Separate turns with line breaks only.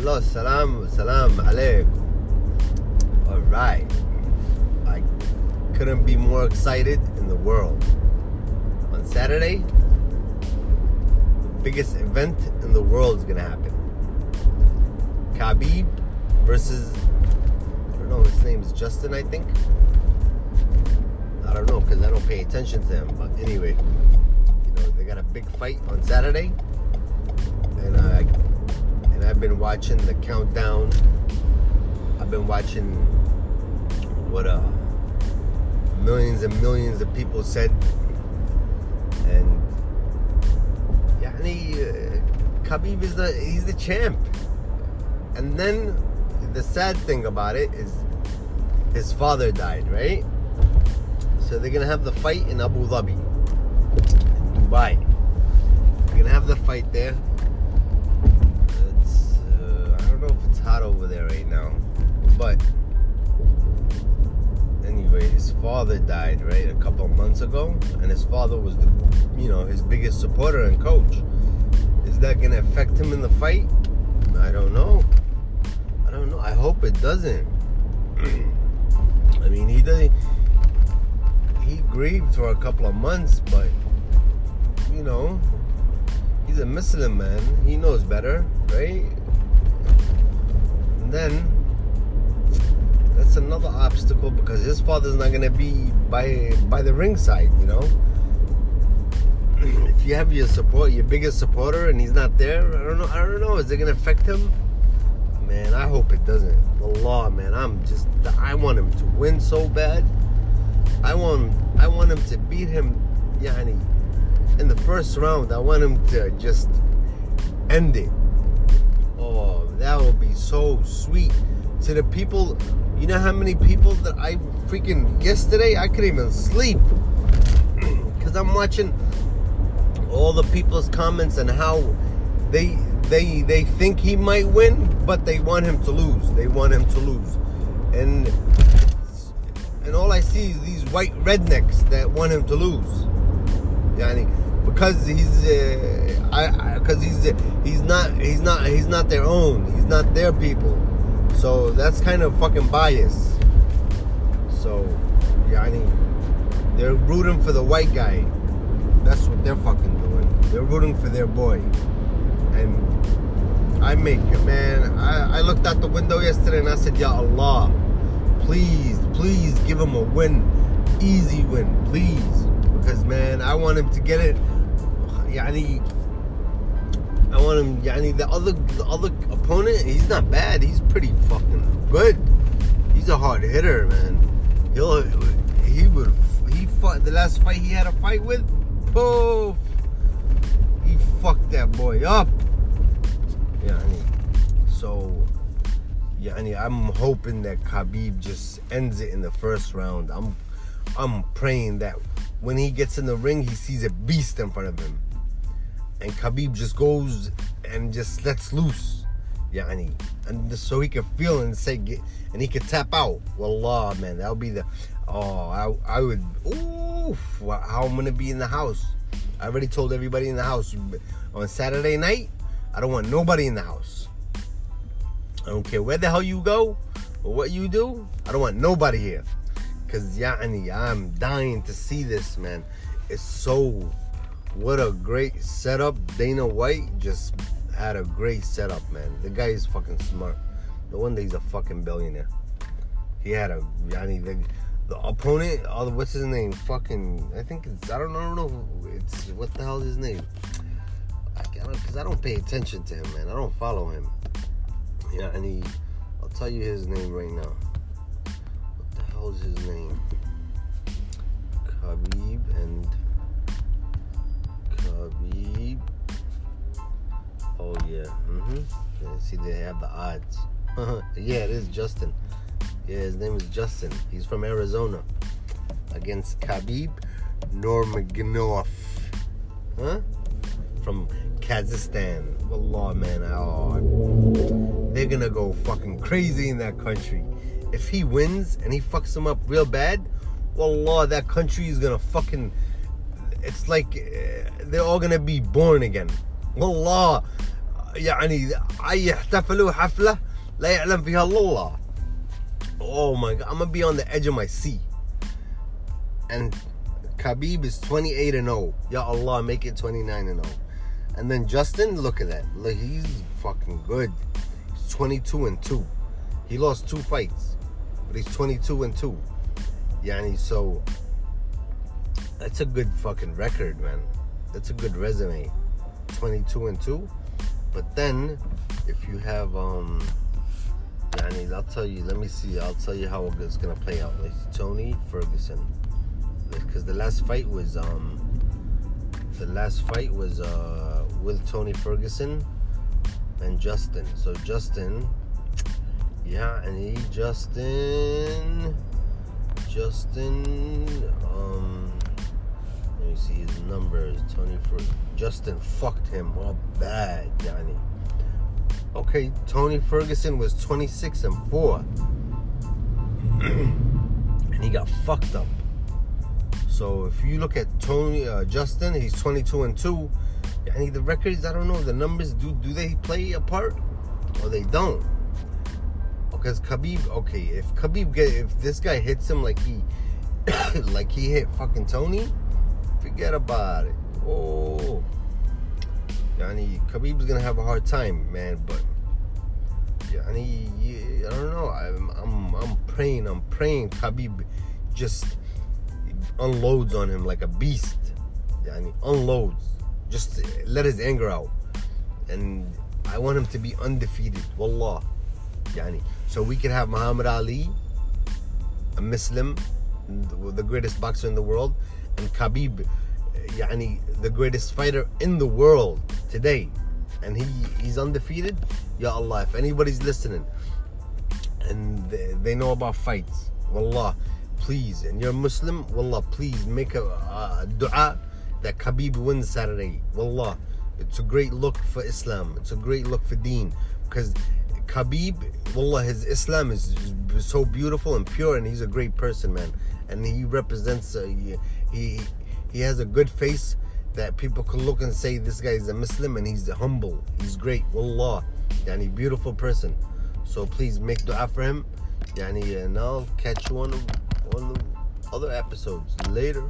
Allah, salam, salam alaikum. All right. I couldn't be more excited in the world. On Saturday, the biggest event in the world is going to happen. Khabib versus, I don't know, his name is Justin, I think. I don't know because I don't pay attention to him. But anyway, you know, they got a big fight on Saturday. I've been watching the countdown. I've been watching what uh millions and millions of people said, and he, uh, Khabib is the he's the champ. And then the sad thing about it is his father died, right? So they're gonna have the fight in Abu Dhabi, in Dubai. They're gonna have the fight there. Father died right a couple months ago, and his father was the you know his biggest supporter and coach. Is that gonna affect him in the fight? I don't know. I don't know. I hope it doesn't. I mean, he doesn't he grieved for a couple of months, but you know, he's a Muslim man. He knows better, right? And then that's another obstacle because his father's not gonna be by by the ringside, you know. If you have your support, your biggest supporter, and he's not there, I don't know. I don't know. Is it gonna affect him? Man, I hope it doesn't. The law, man. I'm just. I want him to win so bad. I want I want him to beat him, Yani, in the first round. I want him to just end it. Oh, that would be so sweet to the people. You know how many people that I freaking yesterday I couldn't even sleep because I'm watching all the people's comments and how they they they think he might win, but they want him to lose. They want him to lose, and and all I see is these white rednecks that want him to lose. Yani, because he's uh, I because he's uh, he's not he's not he's not their own. He's not their people. So that's kind of fucking bias. So, yeah, I mean, they're rooting for the white guy. That's what they're fucking doing. They're rooting for their boy. And I make it, man. I, I looked out the window yesterday and I said, Ya Allah please, please give him a win, easy win, please, because man, I want him to get it. Yeah, I want him. Yani, the other, the other opponent, he's not bad. He's pretty fucking good. He's a hard hitter, man. He'll, he would, he fought the last fight he had a fight with. Poof, he fucked that boy up. Yani, so Yani, I'm hoping that Khabib just ends it in the first round. I'm I'm praying that when he gets in the ring, he sees a beast in front of him. And Khabib just goes and just lets loose. Yani. And so he can feel and say get, and he can tap out. Wallah, man, that would be the oh I I would oof how I'm gonna be in the house. I already told everybody in the house on Saturday night, I don't want nobody in the house. I don't care where the hell you go or what you do. I don't want nobody here. Cause yani, I'm dying to see this, man. It's so what a great setup. Dana White just had a great setup, man. The guy is fucking smart. No wonder he's a fucking billionaire. He had a yani the, the opponent, oh, what's his name? Fucking I think it's I don't know, I don't know it's what the hell is his name? I, I don't because I don't pay attention to him, man. I don't follow him. Yeah, and he, I'll tell you his name right now. What the hell is his name? Khabib and Khabib. Oh yeah, mm-hmm. Yeah, see, they have the odds. yeah, it is Justin. Yeah, his name is Justin. He's from Arizona. Against Khabib Nurmagomedov. Huh? From Kazakhstan. Wallah, man. Oh, they're gonna go fucking crazy in that country. If he wins and he fucks them up real bad, Wallah, that country is gonna fucking It's like uh, they're all gonna be born again. Wallah, يعني اي يحتفلوا حفله لا يعلم فيها الا الله oh my god I'm gonna be on the edge of my seat and Khabib is 28 and 0 Ya Allah make it 29 and 0 and then Justin look at that look he's fucking good he's 22 and 2 he lost two fights but he's 22 and 2 yani so that's a good fucking record man. That's a good resume. 22 and 2 but then if you have um yani I'll tell you let me see. I'll tell you how it's gonna play out. Like Tony Ferguson. Because the last fight was um the last fight was uh with Tony Ferguson and Justin. So Justin yeah and he Justin Justin um me see his numbers. Tony for Justin fucked him up bad, Yanni. Okay, Tony Ferguson was 26 and 4. and he got fucked up. So if you look at Tony uh, Justin, he's 22 and 2. Yani the records, I don't know, the numbers do do they play a part or they don't? Because Khabib, okay, if Khabib get if this guy hits him like he like he hit fucking Tony, Forget about it. Oh, Yani Khabib's gonna have a hard time, man. But Yani, I don't know. I'm, I'm, I'm praying. I'm praying Khabib just unloads on him like a beast. Yani unloads. Just let his anger out. And I want him to be undefeated. Wallah. Yani. So we can have Muhammad Ali, a Muslim, the greatest boxer in the world, and Khabib, يعني the greatest fighter in the world today, and he he's undefeated. Ya Allah, if anybody's listening and they, they know about fights, wallah, please, and you're Muslim, wallah, please make a, a dua that Khabib wins Saturday. Wallah, it's a great look for Islam. It's a great look for Deen because Khabib, wallah, his Islam is, is, so beautiful and pure, and he's a great person, man. And he represents, uh, he, he he has a good face that people can look and say this guy is a Muslim and he's humble. He's great. Wallah. Yani beautiful person. So please make dua for him. Yani and I'll catch you on on the other episodes later.